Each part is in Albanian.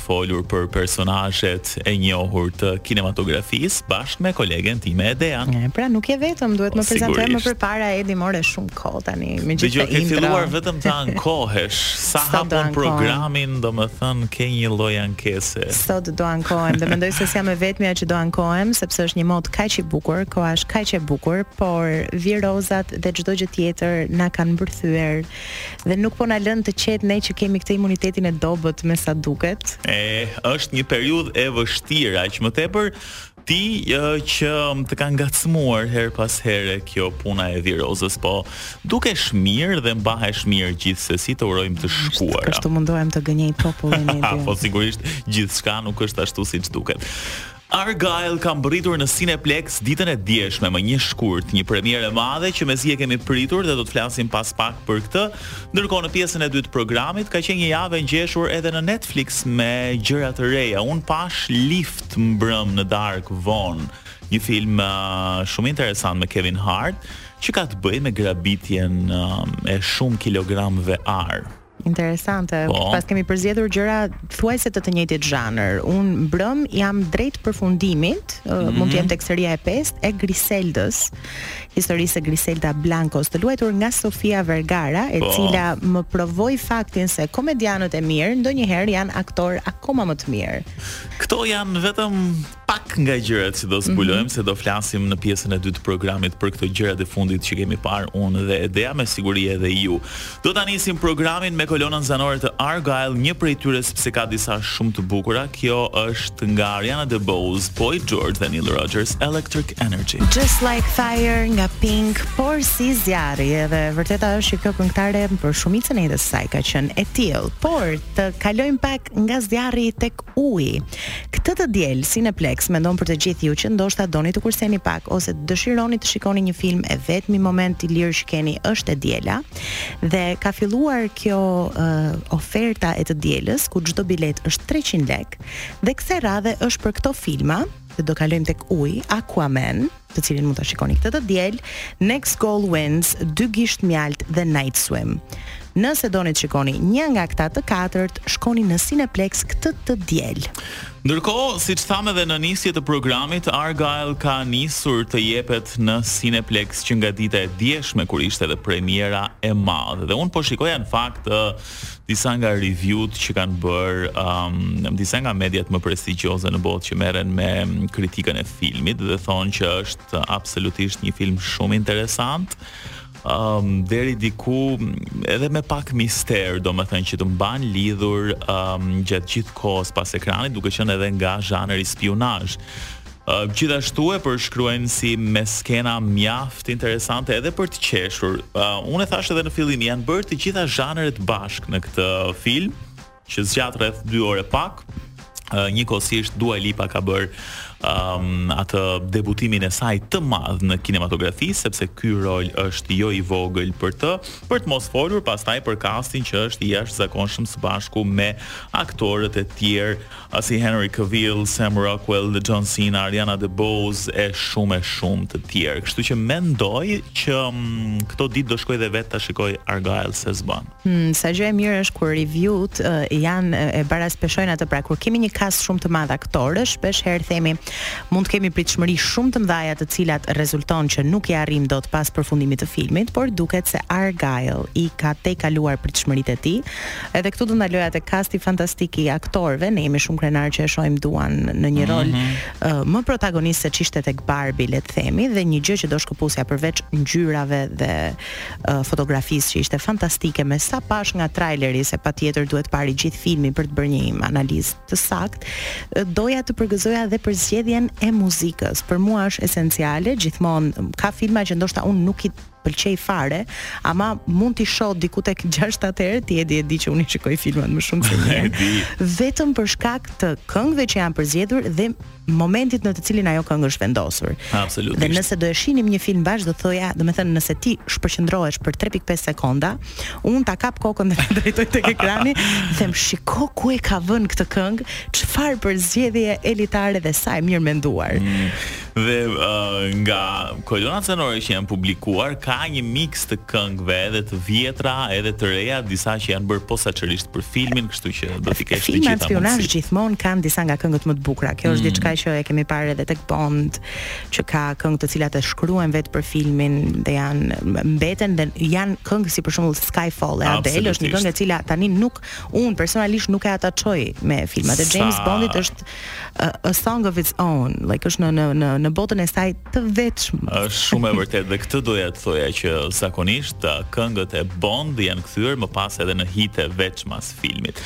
folur për personazhet e njohur të kinematografisë bashkë me kolegen time Edea. E, pra nuk je vetëm, duhet të më prezantoje më përpara Edi, more shumë kohë tani me gjithë intro. Dëgjo, ke filluar vetëm të ankohesh sa hapun programin, domethënë ke një lloj ankese. Sot do ankohem dhe mendoj se s'jam e vetmja që do ankohem sepse është një mot kaq i bukur, koha është kaq e bukur, por virozat dhe çdo gjë tjetër na kanë mbërthyer Dhe nuk po na lënë të qetë ne që kemi këtë imunitetin e dobët me sa duket. E, është një periudhë e vështirë, aq më tepër ti që të ka ngacmuar herë pas here kjo puna e virozës, po dukesh mirë dhe mbahesh mirë gjithsesi, të urojmë të shkuara. Kështu mundohem të gënjej popullin e di. Po sigurisht gjithçka nuk është ashtu siç duket. Argylle ka mbërritur në Cineplexx ditën e djeshme, më një shkurt, një premierë e madhe që mezi e kemi pritur dhe do të flasim pas pak për këtë. Ndërkohë në pjesën e dytë të programit ka qenë një javë e ngjeshur edhe në Netflix me gjëra të reja. Unë pashë Lift mbrëmë në darkë vonë, një film uh, shumë interesant me Kevin Hart që ka të bëjë me grabitjen uh, e shumë kilogramëve ar. Interesante. Po. Paskemi përzgjedhur gjëra thuajse të të njëjtit zhanër. Unë mbrëmë jam drejt përfundimit, mm -hmm. mund të jem mhm. tek seria e 5 e Griseldës, historisë së Griselda Blancos, të luajtur nga Sofia Vergara, e cila më provoi faktin se komedianët e mirë ndonjëherë janë aktorë akoma më të mirë. Këto janë vetëm pak nga gjërat që do mhm. zbulojmë mm -hmm. se do flasim në pjesën e dytë të programit për këto gjërat e fundit që kemi parë unë dhe Edea me siguri edhe ju. Do ta nisim programin me kolonën zanore të Argylle, një prej tyre sepse ka disa shumë të bukura. Kjo është nga Ariana DeBose, Boy George dhe Nile Rodgers, Electric Energy. Just like fire nga Pink, porsi zjarri dhe e vërteta është që kjo këngëtare për shumicën e jetës së saj ka qenë e tillë. Por të kalojmë pak nga zjarri tek uji. Këtë të diel Cineplexx mendon për të gjithë ju që ndoshta doni të kurseni pak ose dëshironi të shikoni një film, i vetmi moment i lirë që keni është e diela dhe ka filluar kjo uh, oferta e të dielës ku çdo biletë është 300 lekë dhe kësaj radhe është për këto filma dhe do kalojmë tek uji Aquaman të cilin mund ta shikoni këtë të diel, Next Goal Wins, Dy Gisht Mjaltë dhe Night Swim. Nëse doni të shikoni një nga këta të katërt, shkoni në Cineplexx këtë të diel. Ndërkohë, siç thamë edhe në nisje të programit, Argylle ka nisur të jepet në Cineplexx që nga dita e djeshme kur ishte edhe premiera e madhe. Dhe unë po shikoja në fakt disa nga review-t që kanë bërë, um, disa nga mediat më prestigjioze në botë që merren me kritikën e filmit dhe thonë që është absolutisht një film shumë interesant. Um, deri diku edhe me pak mister, domethënë që të mban lidhur um, gjatë gjithë kohës pas ekranit, duke qenë edhe nga zhanëri spionazh. Gjithashtu e përshkruajnë si me skena mjaft interesante edhe për të qeshur. Unë e thashë edhe në fillim, janë bërë të gjitha zhanret bashkë në këtë film, që zgjat rreth 2 orë e pak. Njëkohësisht Dua Lipa ka bërë um, atë debutimin e saj të madh në kinematografi, sepse ky rol është jo i vogël për të, për të mos folur pastaj për castin që është i jashtëzakonshëm së bashku me aktorët e tjerë si Henry Cavill, Sam Rockwell, John Cena, Ariana DeBose e shumë e shumë të tjerë. Kështu që mendoj që mm, këto ditë do shkoj dhe vetë ta shikoj Argylle se s'bën. Hmm, sa gjë e mirë është kur reviewt uh, janë e baraspeshojnë atë pra kur kemi një kast shumë të madh aktorësh, shpesh herë themi mund të kemi pritshmëri shumë të mëdha të cilat rezulton që nuk i arrim dot pas përfundimit të filmit, por duket se Argylle i ka tejkaluar pritshmëritë e tij Edhe këtu do ndaloja te kasti fantastik i aktorëve, ne jemi shumë krenarë që e shohim Duan në një rol mm -hmm. uh, më protagonist se ç'ishte tek Barbie, le të themi, dhe një gjë që do shkëpusja përveç ngjyrave dhe uh, fotografisë që ishte fantastike me sa pashë nga traileri se patjetër duhet parë gjithë filmi për të bërë një analizë të saktë, doja të përgëzoja edhe për zgjedhjen e muzikës. Për mua është esenciale, gjithmonë ka filma që ndoshta unë nuk i pëlqej fare, ama mund t'i shoh diku tek 6-7 herë, ti e di e di që unë i shikoj filmat më shumë se një. Vetëm për shkak të këngëve që janë përzgjedhur dhe momentit në të cilin ajo këngë është vendosur. Absolutisht. Dhe nëse do e shihnim një film bashkë do thoja, domethënë nëse ti shpërqendrohesh për 3.5 sekonda, unë ta kap kokën dhe ta drejtoj tek ekrani, them shiko ku e ka vënë këtë këngë, çfarë përzgjedhje elitare dhe sa e mirëmenduar. Mm. Dhe uh, nga kolonat zanore që janë publikuar ka një mix të këngëve edhe të vjetra, edhe të reja, disa që janë bërë posaçërisht për filmin, kështu që do t'i kesh të gjitha. Filmat spionazh gjithmonë kanë disa nga këngët më të bukura. Kjo është mm. diçka që e kemi parë edhe tek Bond, që ka këngë të cilat e shkruajnë vetë për filmin dhe janë mbeten dhe janë këngë si për shembull Skyfall e Adele, është një këngë e cila tani nuk unë personalisht nuk e atachoj me filmat e James Bondit është a, a song of its own, like është në në në në botën e saj të vetshme. Është shumë e vërtetë dhe këtë doja të thoja që zakonisht këngët e Bond janë kthyer më pas edhe në hite veçmas filmit.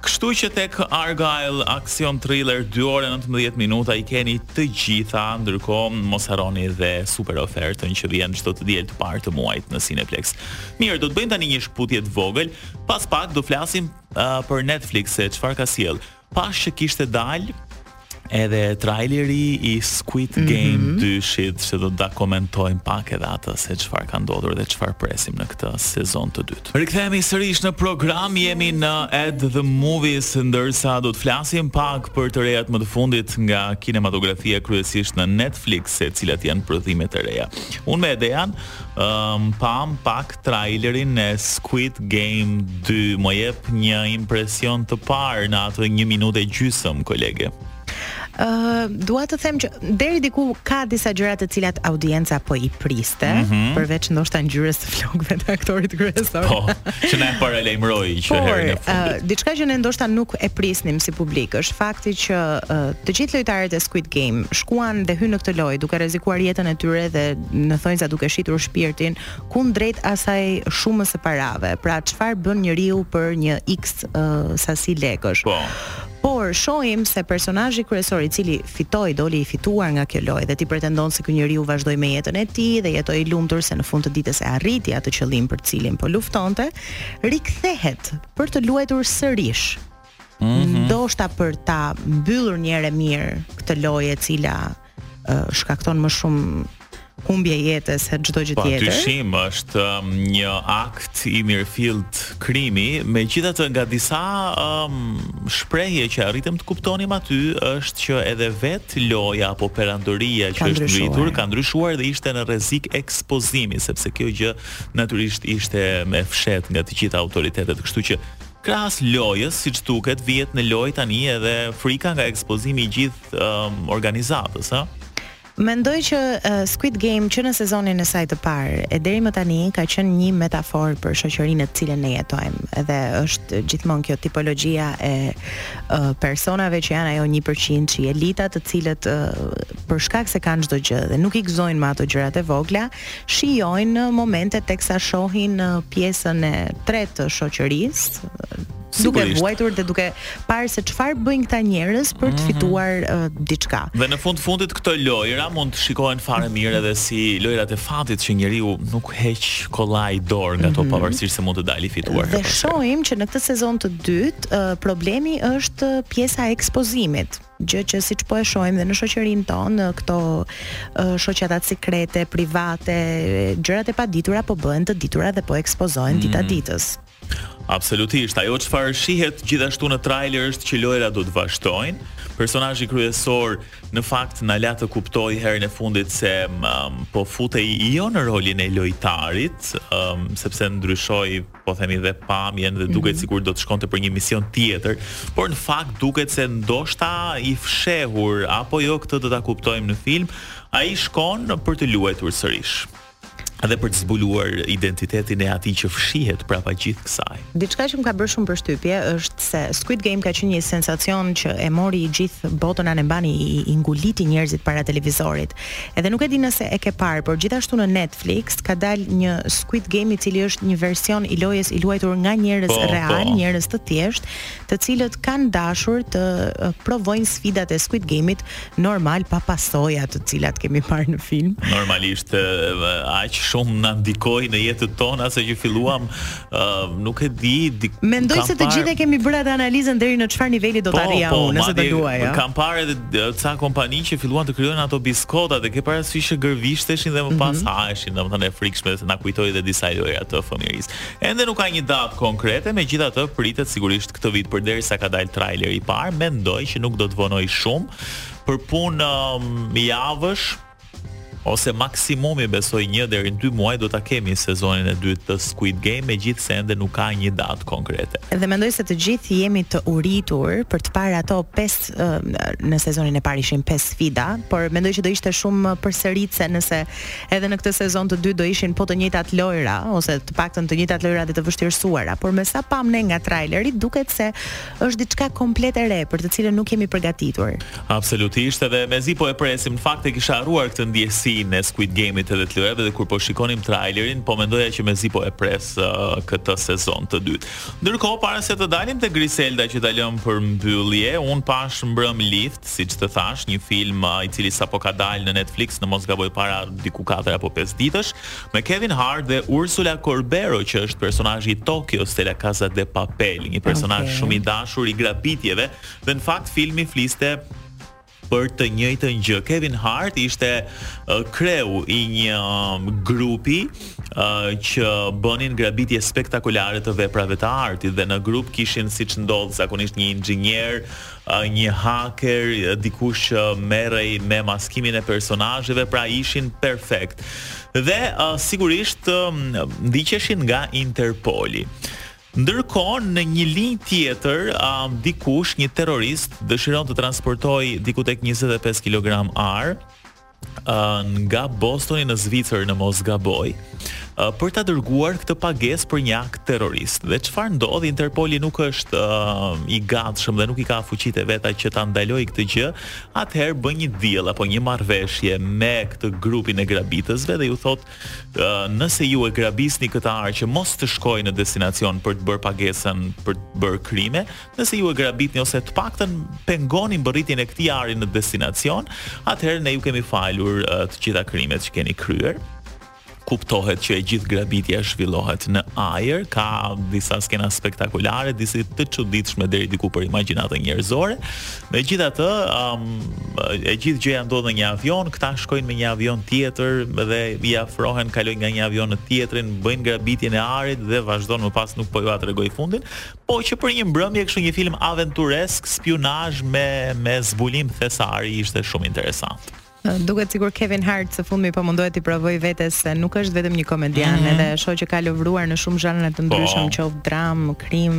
Kështu që tek Argylle Action Thriller 2 orë e 19 minuta i keni të gjitha, ndërkohë mos harroni dhe super ofertën që vjen çdo të diel të parë të muajit në Cineplexx. Mirë, do të bëjmë tani një shkëputje të vogël, pas pak do flasim uh, për Netflix se çfarë ka sjell. Pashë që kishte dalë edhe traileri i Squid mhm. Game mm -hmm. 2-shit që do ta komentojmë pak edhe atë se çfarë ka ndodhur dhe çfarë presim në këtë sezon të dytë. Rikthehemi sërish në program, jemi në At the Movies ndërsa do të flasim pak për të rejat më të fundit nga kinematografia kryesisht në Netflix, se cilat janë prodhimet e reja. Unë me Dejan, um, pam pak trailerin e Squid Game 2 më jep një impresion të parë në atë një minutë e gjysmë, kolege? Uh, dua të them që deri diku ka disa gjëra të cilat audienca po i priste, mm -hmm. përveç ndoshta ngjyrës së flokëve të aktorit kryesor. Po, që na paralajmëroi po, që herën e fundit. Uh, diçka që ne ndoshta nuk e prisnim si publik është fakti që uh, të gjithë lojtarët e Squid Game shkuan dhe hynë në këtë lojë duke rrezikuar jetën e tyre dhe në thonjza duke shitur shpirtin kundrejt asaj shumës së parave. Pra çfarë bën njeriu për një X uh, sasi lekësh. Po. Por shohim se personazhi kryesor i cili fitoi, doli i fituar nga kjo lojë dhe ti pretendon se ky njeriu vazhdoi me jetën e tij dhe jetoi i lumtur se në fund të ditës e arriti atë qëllim për të cilin po luftonte, rikthehet për të luajtur sërish Mhm. Ndoshta për ta mbyllur një herë e mirë këtë lojë e cila uh, shkakton më shumë humbje jete se çdo gjë tjetër. Pa dyshim është um, një akt i mirëfilltë krimi, megjithatë nga disa um, shprehje që arritëm të kuptonim aty është që edhe vetë loja apo perandoria që është ngritur ka ndryshuar dhe ishte në rrezik ekspozimi, sepse kjo gjë natyrisht ishte e fshehtë nga të gjitha autoritetet, kështu që Krahas lojës, siç duket, vihet në lojë tani edhe frika nga ekspozimi i gjithë um, organizatës, ha? Mendoj që uh, Squid Game që në sezonin e saj të parë e deri më tani ka qenë një metaforë për shoqërinë në të cilën ne jetojmë. Edhe është gjithmonë kjo tipologjia e uh, personave që janë ajo 1%-shi, elita të cilët uh, për shkak se kanë çdo gjë dhe nuk i gëzojnë më ato gjërat e vogla, shijojnë momentet teksa shohin pjesën e tretë të shoqërisë, duke vuajtur dhe duke parë se çfarë bëjnë këta njerëz për të mhm. fituar mm -hmm. uh, diçka. Dhe në fund fundit këto lojëra mund të shikohen fare mirë edhe si lojërat e fatit që njeriu nuk heq kollaj dorë nga to mm -hmm. pavarësisht se mund të dalë i fituar. Dhe shohim që në këtë sezon të dytë uh, problemi është pjesa e ekspozimit. gjë që siç po e shohim dhe në shoqërinë tonë, këto uh, shoqatat sekrete, private, gjërat e paditura po bëhen të ditura dhe po ekspozohen mm. dita ditës. Absolutisht, ajo çfarë shihet gjithashtu në trailer është që lojëra do të vazhdojnë. Personazhi kryesor në fakt na la të kuptojmë herën e fundit se um, po futej jo në rolin e lojtarit, um, sepse ndryshoi po themi dhe pamjen dhe duket mm -hmm. sikur do të shkonte për një mision tjetër, por në fakt duket se ndoshta i fshehur apo jo këtë do ta kuptojmë në film, ai shkon për të luajtur sërish dhe për të zbuluar identitetin e atij që fshihet prapa gjithë kësaj. Diçka që më ka bërë shumë përshtypje është se Squid Game ka qenë një sensacion që e mori gjithë botën anembanë i, i nguliti njerëzit para televizorit. Edhe nuk e di nëse e ke parë, por gjithashtu në Netflix ka dalë një Squid Game i cili është një version i lojës i luajtur nga njerëz po, realë, po. njerëz të thjeshtë, të cilët kanë dashur të provojnë sfidat e Squid Game-it normal pa pasoja të cilat kemi parë në film. Normalisht aq shumë na ndikoi në jetën tonë saqë filluam Uh, nuk e di di, Mendoj se të gjithë e kemi bërë atë analizën deri në çfarë niveli do të po, arrija po, unë nëse do luaja. Po, kam parë edhe ca kompani që filluan të krijojnë ato biskotat e ke parasysh që gërvishteshin dhe më pas mm -hmm. haheshin, domethënë e frikshme se na kujtoi edhe disa lojra të fëmijërisë. Ende nuk ka një datë konkrete, megjithatë pritet sigurisht këtë vit përderisa ka dalë traileri i parë, mendoj që nuk do të vonojë shumë për punë um, javësh, Ose maksimumi besoj një deri në dy muaj do ta kemi sezonin e dytë të Squid Game megjithëse ende nuk ka një datë konkrete. Dhe mendoj se të gjithë jemi të uritur për të parë ato pesë në sezonin e parë ishin pesë sfida, por mendoj që do ishte shumë përsëritëse nëse edhe në këtë sezon të dytë do ishin po të njëjtat lojëra ose të paktën të njëjtat lojëra dhe të vështirësuara, por me sa pamë ne nga traileri duket se Është diçka komplet e re për të cilën nuk jemi përgatitur. Absolutisht, edhe mezi po e presim. Në fakt e kisha harruar këtë ndjesinë e Squid Game-it edhe të lojërave dhe kur po shikonim trailerin, po mendoja që mezi po e pres këtë sezon të dytë. Ndërkohë, para se të dalim te Griselda që ta lëmë për mbyllje, unë pashë mbrëmë Lift, siç të thashë, një film i cili sapo ka dalë në Netflix, në mos gaboj para diku 4 apo 5 ditësh. Me Kevin Hart dhe Ursula Corbero që është personazhi i Tokios te La Casa de Papel, një personazh okay. shumë i dashur i grabitjeve dhe në fakt filmi fliste për të njëjtën gjë. Kevin Hart ishte uh, kreu i një um, grupi uh, që bënin grabitje spektakolare të veprave të artit dhe në grup kishin siç ndodh zakonisht një inxhinier, një haker dikush që merrej me maskimin e personazheve pra ishin perfekt dhe sigurisht ndiqeshin nga Interpoli. Ndërkohë në një linjë tjetër dikush një terrorist dëshiron të transportojë diku tek 25 kg ar nga Bostoni në Zvicër në mos gaboj për ta dërguar këtë pagesë për një akt terrorist. Dhe çfarë ndodh? Interpoli nuk është uh, i gatshëm dhe nuk i ka fuqitë e veta që ta ndalojë këtë gjë. Atëherë bën një deal apo një marrëveshje me këtë grupin e grabitësve dhe u thotë uh, nëse ju e grabitni këtë ar që mos të shkojë në destinacion për të bërë pagesën për të bërë krime, Nëse ju e grabitni ose të paktën pengoni mbërritjen e këtij ari në destinacion, atëherë ne ju kemi falur të gjitha krimet që keni kryer kuptohet që e gjithë grabitja zhvillohet në ajër, ka disa skena spektakulare, disi të çuditshme deri diku për imagjinatën njerëzore. Megjithatë, um, e gjithë gjëja ndodh në një avion, këta shkojnë me një avion tjetër dhe i afrohen, kalojnë nga një avion në tjetrin, bëjnë grabitjen e arit dhe vazhdon më pas nuk po jua tregoj fundin. Po që për një mbrëmje kështu një film aventuresk, spiunazh me me zbulim thesari ishte shumë interesant. Duket sikur Kevin Hart së fundmi po mundohet t'i provojë vetes se nuk është vetëm një komedian, mm -hmm. edhe shoh që ka lëvruar në shumë zhanre të ndryshëm, po. qoftë dramë, krim,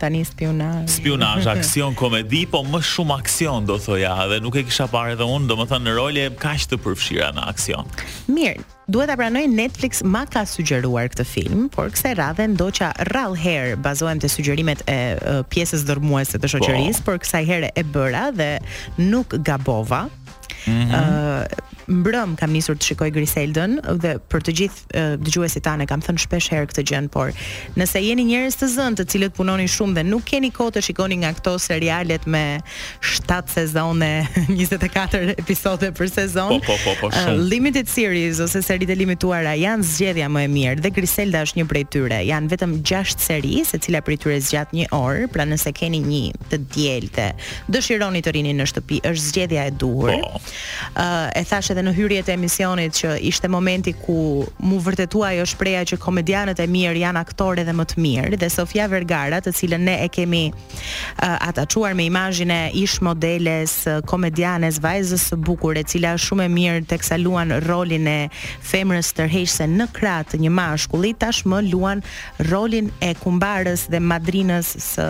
tani spiunazh. Spiunazh, aksion, komedi, po më shumë aksion do thoja, edhe nuk e kisha parë edhe unë, domethënë në role kaq të përfshira në aksion. Mirë, Duhet ta pranoj Netflix ma ka sugjeruar këtë film, por kësaj radhe ndoqa rrallë herë bazohem te sugjerimet e pjesës dërrmuese të shoqërisë, po. por kësaj here e bëra dhe nuk gabova. Mm -hmm. uh, mbrëm kam nisur të shikoj Griseldën dhe për të gjithë uh, dëgjuesit tanë kam thënë shpesh herë këtë gjënë, por nëse jeni njerëz të zënë, të cilët punoni shumë dhe nuk keni kohë të shikoni nga këto serialet me 7 sezone, 24 episode për sezon. Po, po, po, po eh, shumë. Uh, limited series ose seritë e limituara janë zgjedhja më e mirë dhe Griselda është një prej tyre. Janë vetëm 6 seri, secila prej tyre zgjat 1 orë, pra nëse keni një të diel të, dëshironi të rrini në shtëpi, është zgjedhja e duhur. Po. Uh, e thashë edhe në hyrje të emisionit që ishte momenti ku m'u vërtetua ajo shprehja që komedianët e mirë janë aktorë edhe më të mirë dhe Sofia Vergara, të cilën ne e kemi atashuar me imazhin e ish modeles, komedianes, vajzës së bukur e cila është shumë e mirë teksa luan rolin e femrës tërheqëse në krah të një mashkulli, tashmë luan rolin e kumbarës dhe madrinës së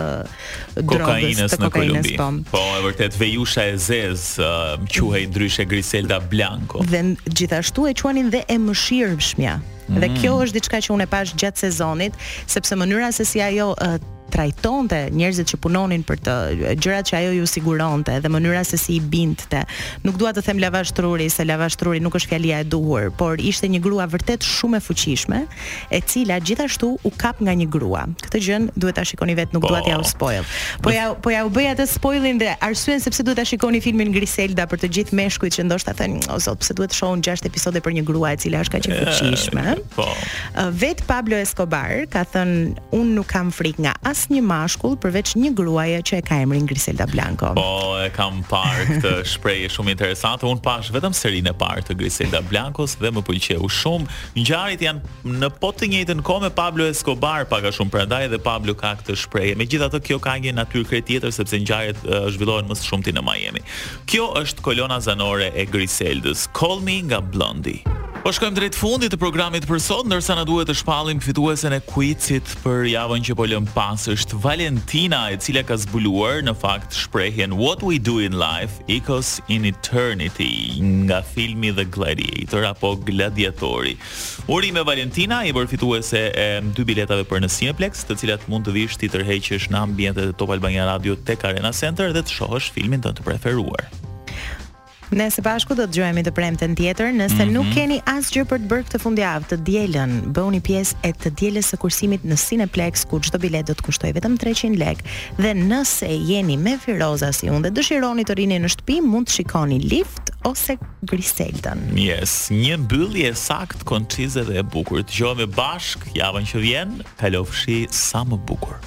drogës të kokainës po. Po, e vërtetë Vejusha e Zezë uh, quhej ndryshe Griselda Blanco. Dhe gjithashtu e quanin dhe e mëshirshmja. Mm. Dhe kjo është diçka që unë e pashë gjatë sezonit, sepse mënyra se si ajo uh, trajtonte njerëzit që punonin për të, gjërat që ajo u siguronte dhe mënyra se si i bindte. Nuk dua të them lavash truri, se lavash truri nuk është fjalia e duhur, por ishte një grua vërtet shumë e fuqishme, e cila gjithashtu u kap nga një grua. Këtë gjë duhet ta shikoni vetë, nuk dua t'jua spoil. Po ja po jua bëj atë spoilin dhe arsyen sepse duhet ta shikoni filmin Griselda për të gjithë meshkujt që ndoshta thonë, o zot, pse duhet të shohun 6 episode për një grua e cila është kaq e fuqishme. Po. Vetë Pablo Escobar ka thënë Unë nuk kam frikë nga asnjë mashkull përveç një gruaje që e ka emrin Griselda Blanco. Po, e kam parë këtë shprehje shumë interesante. Unë pashë vetëm serinë e parë të Griselda Blancos dhe më pëlqeu shumë. Ngjarjet janë në po të njëjtën kohë me Pablo Escobar, pak a shumë prandaj edhe Pablo ka këtë shprehje. Megjithatë kjo ka një natyrë krejt tjetër sepse ngjarjet zhvillohen më së shumti në Miami. Kjo është kolona zanore e Griseldës, Call Me nga Blondie. Po shkojmë drejt fundit të programit për sot, ndërsa na duhet të shpallim fituesen e kuicit për javën që po lëmë pas është Valentina, e cila ka zbuluar në fakt shprehjen What we do in life echoes in eternity nga filmi The Gladiator apo Gladiatori. Urime Valentina, je bërë fituese e dy biletave për në Cineplex, të cilat mund të vish t'i tërheqësh në ambientet e Top Albania Radio tek Arena Center dhe të shohësh filmin tënd të preferuar. Ne së bashku do të dëgjohemi të premten tjetër, nëse mm -hmm. nuk keni asgjë për të bërë këtë fundjavë të dielën, bëuni pjesë e të dielës së kursimit në Cineplex ku çdo biletë do të kushtojë vetëm 300 lekë dhe nëse jeni me viroza si unë dhe dëshironi të rrini në shtëpi, mund të shikoni Lift ose Griseldën. Yes, një mbyllje e saktë, konçize dhe e bukur. Dëgjohemi bashkë javën që vjen. Kalofshi sa më bukur.